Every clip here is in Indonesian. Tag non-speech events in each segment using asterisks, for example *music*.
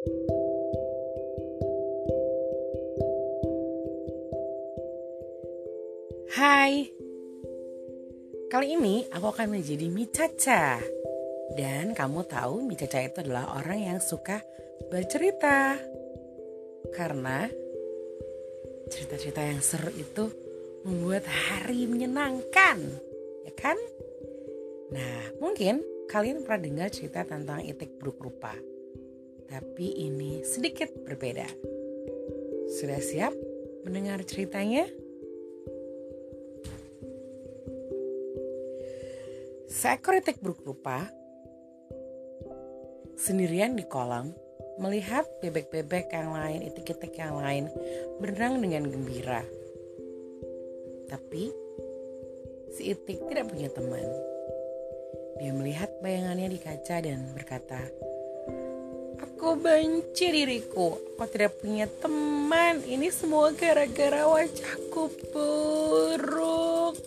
Hai, kali ini aku akan menjadi Micaca Dan kamu tahu Micaca itu adalah orang yang suka bercerita. Karena cerita-cerita yang seru itu membuat hari menyenangkan. Ya kan? Nah, mungkin kalian pernah dengar cerita tentang itik buruk rupa Tapi ini sedikit berbeda Sudah siap mendengar ceritanya? Seekor itik buruk rupa sendirian di kolam melihat bebek-bebek yang lain, itik-itik yang lain berenang dengan gembira. Tapi si itik tidak punya teman. Dia melihat bayangannya di kaca dan berkata, Aku benci diriku, aku tidak punya teman. Ini semua gara-gara wajahku buruk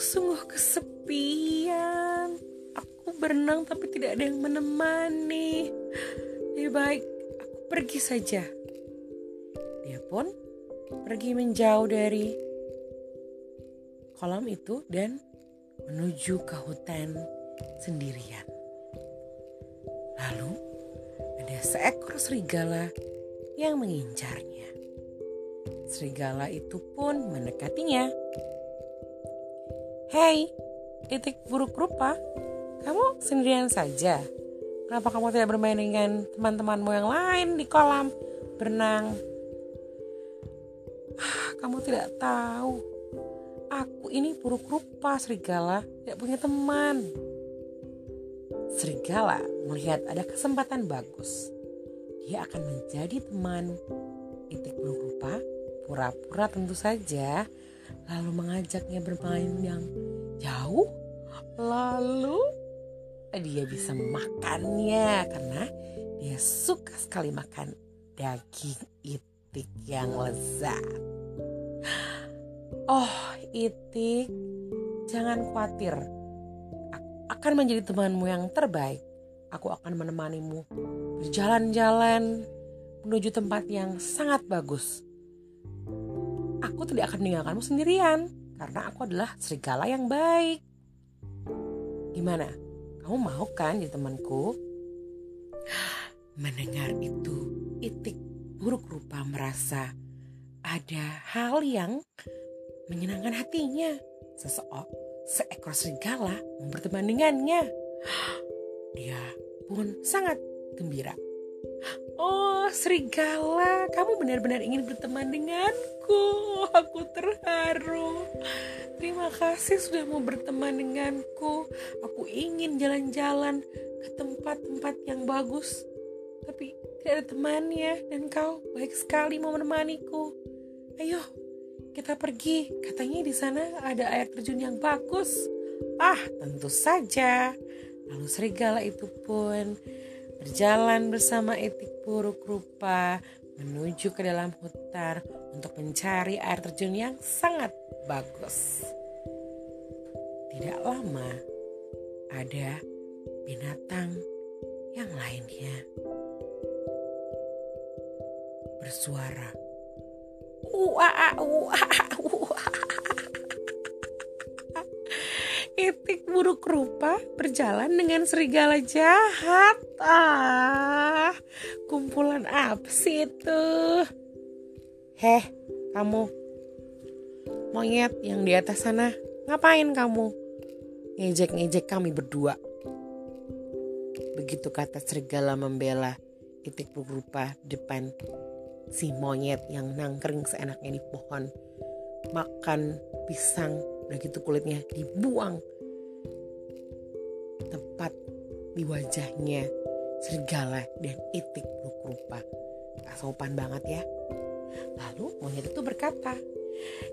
sungguh kesepian. Aku berenang tapi tidak ada yang menemani. Lebih baik aku pergi saja. Dia pun pergi menjauh dari kolam itu dan menuju ke hutan sendirian. Lalu ada seekor serigala yang mengincarnya. Serigala itu pun mendekatinya. Hei, titik buruk rupa, kamu sendirian saja. Kenapa kamu tidak bermain dengan teman-temanmu yang lain di kolam berenang? Ah, kamu tidak tahu, aku ini buruk rupa serigala, tidak punya teman. Serigala melihat ada kesempatan bagus. Dia akan menjadi teman titik buruk rupa, pura-pura tentu saja lalu mengajaknya bermain yang jauh, lalu dia bisa memakannya karena dia suka sekali makan daging itik yang lezat. Oh, itik, jangan khawatir. Akan menjadi temanmu yang terbaik. Aku akan menemanimu berjalan-jalan menuju tempat yang sangat bagus aku tidak akan meninggalkanmu sendirian karena aku adalah serigala yang baik. Gimana? Kamu mau kan jadi temanku? Mendengar itu, Itik buruk rupa merasa ada hal yang menyenangkan hatinya. Seseorang, seekor serigala berteman dengannya. Dia pun sangat gembira. Oh, serigala, kamu benar-benar ingin berteman denganku. Aku terharu. Terima kasih sudah mau berteman denganku. Aku ingin jalan-jalan ke tempat-tempat yang bagus. Tapi tidak ada temannya dan kau baik sekali mau menemaniku. Ayo, kita pergi. Katanya di sana ada air terjun yang bagus. Ah, tentu saja. Lalu serigala itu pun berjalan bersama etik buruk rupa menuju ke dalam hutan untuk mencari air terjun yang sangat bagus. Tidak lama, ada binatang yang lainnya bersuara. Wah, wah. Itik buruk rupa berjalan dengan serigala jahat. Ah, kumpulan apa sih itu? Heh, kamu monyet yang di atas sana, ngapain kamu? Ngejek-ngejek kami berdua. Begitu kata serigala membela itik buruk rupa depan si monyet yang nangkring seenaknya di pohon. Makan pisang begitu kulitnya dibuang tepat di wajahnya serigala dan itik buruk rupa. sopan banget ya. Lalu monyet itu berkata,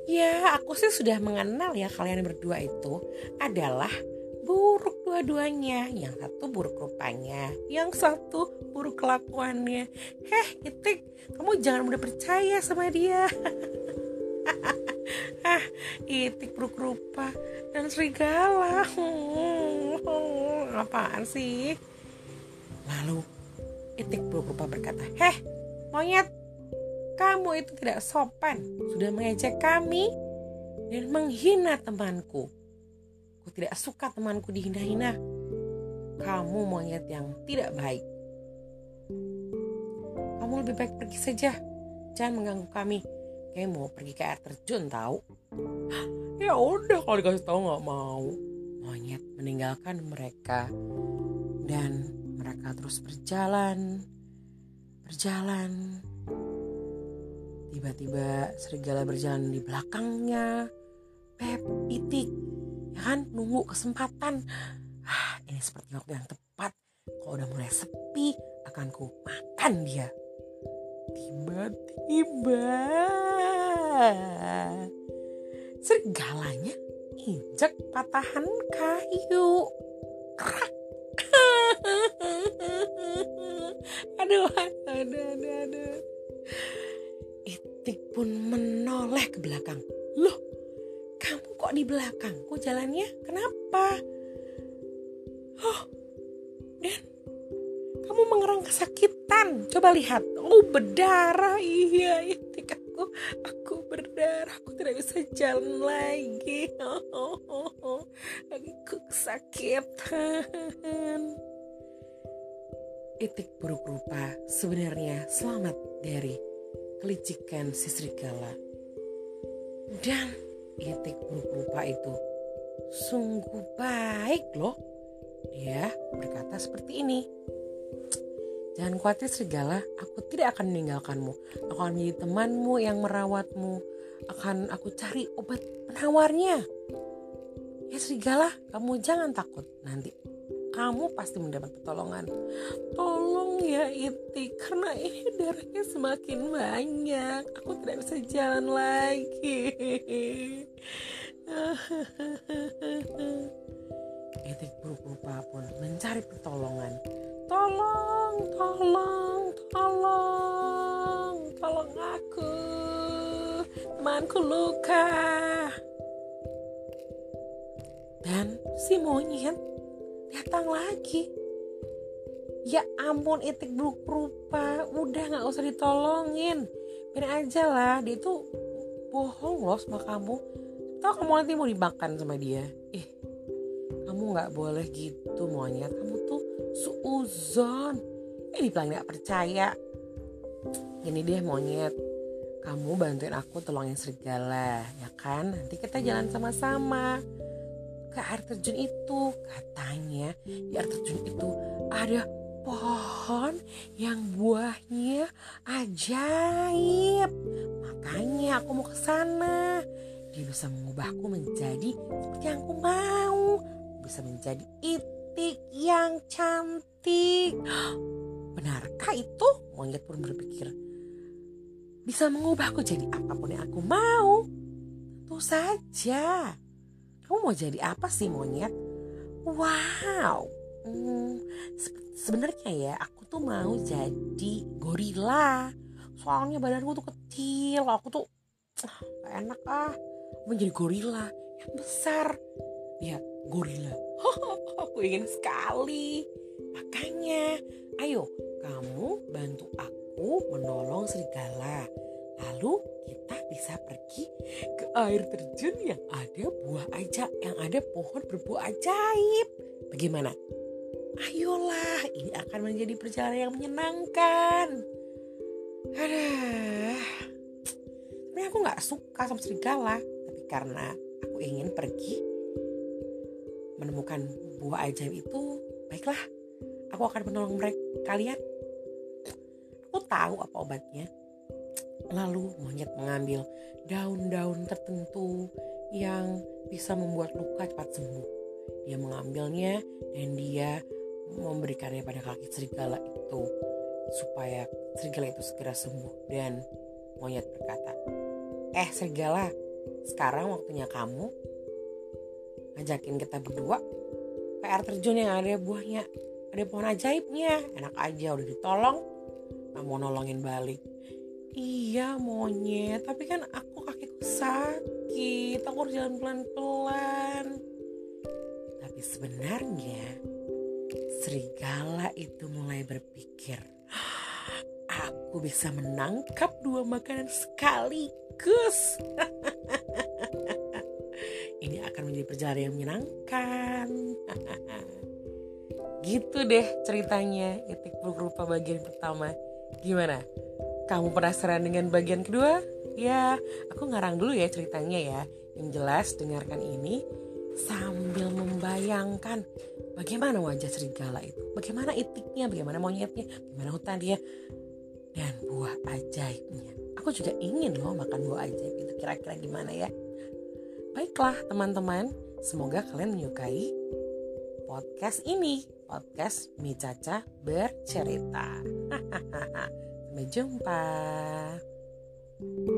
Ya aku sih sudah mengenal ya kalian berdua itu adalah buruk dua-duanya. Yang satu buruk rupanya, yang satu buruk kelakuannya. Heh itik, kamu jangan mudah percaya sama dia. *laughs* ah itik buruk rupa dan serigala hmm, apaan sih lalu Itik buruk rupa berkata, Heh, monyet, kamu itu tidak sopan. Sudah mengejek kami dan menghina temanku. Aku tidak suka temanku dihina-hina. Kamu monyet yang tidak baik. Kamu lebih baik pergi saja. Jangan mengganggu kami. Kayak mau pergi ke air terjun tahu. Ya udah kalau dikasih tahu nggak mau. Monyet meninggalkan mereka dan mereka terus berjalan, berjalan. Tiba-tiba serigala berjalan di belakangnya. Pep, itik, ya kan nunggu kesempatan. Ah, ini seperti waktu yang tepat. Kalau udah mulai sepi, akan ku makan dia. Tiba-tiba Segalanya injak patahan kayu. Krak. *laughs* aduh, aduh, aduh, aduh. Itik pun menoleh ke belakang. Loh, kamu kok di belakang? Kok jalannya? Kenapa? Oh, dan kamu mengerang kesakitan. Coba lihat. Oh, berdarah. Iya, itik aku, aku berdarah tidak bisa jalan lagi. Oh, oh, oh, aku kesakitan. Itik buruk rupa sebenarnya selamat dari kelicikan si serigala. Dan itik buruk rupa itu sungguh baik loh. Dia berkata seperti ini. Jangan khawatir serigala, aku tidak akan meninggalkanmu. Aku akan menjadi temanmu yang merawatmu. Akan aku cari obat penawarnya. Ya serigala, kamu jangan takut. Nanti kamu pasti mendapat pertolongan. Tolong ya Iti, karena ini darahnya semakin banyak. Aku tidak bisa jalan lagi. Itik buruk rupa pun mencari pertolongan. Tolong, tolong, tolong, tolong aku. Temanku luka. Dan si monyet datang lagi. Ya ampun itik buruk rupa, udah gak usah ditolongin. Biar aja lah, dia itu bohong loh sama kamu. Tahu kamu nanti mau dimakan sama dia. Ih, kamu nggak boleh gitu monyet. Kamu tuh suuzon. Ini bilang gak percaya. Ini deh monyet. Kamu bantuin aku tolongin serigala, ya kan? Nanti kita jalan sama-sama ke air terjun itu. Katanya di air terjun itu ada pohon yang buahnya ajaib. Makanya aku mau ke sana. Dia bisa mengubahku menjadi seperti yang aku mau. Bisa menjadi itik yang cantik. *gasps* Benarkah itu? Monyet pun berpikir. Bisa mengubahku jadi apa pun yang aku mau. Tentu saja. Kamu mau jadi apa sih monyet? Wow. Hmm, sebenarnya ya aku tuh mau jadi gorila. Soalnya badanku tuh kecil. Aku tuh ah, enak ah. Mau jadi gorila yang besar. Ya gorila. *laughs* aku ingin sekali. Makanya, ayo kamu bantu aku menolong serigala. Lalu kita bisa pergi ke air terjun yang ada buah aja, yang ada pohon berbuah ajaib. Bagaimana? Ayolah, ini akan menjadi perjalanan yang menyenangkan. Aduh, sebenarnya aku nggak suka sama serigala, tapi karena aku ingin pergi menemukan buah ajaib itu, baiklah, aku akan menolong mereka kalian. Aku tahu apa obatnya. Lalu monyet mengambil daun-daun tertentu yang bisa membuat luka cepat sembuh. Dia mengambilnya dan dia memberikannya pada kaki serigala itu supaya serigala itu segera sembuh dan monyet berkata, "Eh serigala, sekarang waktunya kamu ngajakin kita berdua air terjun yang ada buahnya, ada pohon ajaibnya. Enak aja udah ditolong, mau nolongin balik." Iya monyet, tapi kan aku kakiku sakit, aku harus jalan pelan-pelan. Tapi sebenarnya serigala itu mulai berpikir, aku bisa menangkap dua makanan sekaligus. *laughs* Ini akan menjadi perjalanan yang menyenangkan. *laughs* gitu deh ceritanya itik buruk rupa bagian pertama. Gimana? Kamu penasaran dengan bagian kedua? Ya, aku ngarang dulu ya ceritanya ya. Yang jelas dengarkan ini sambil membayangkan bagaimana wajah serigala itu, bagaimana itiknya, bagaimana monyetnya, bagaimana hutan dia, dan buah ajaibnya. Aku juga ingin loh makan buah ajaib itu kira-kira gimana ya. Baiklah teman-teman, semoga kalian menyukai podcast ini, podcast Mi Caca bercerita. *laughs* Sampai jumpa. thank you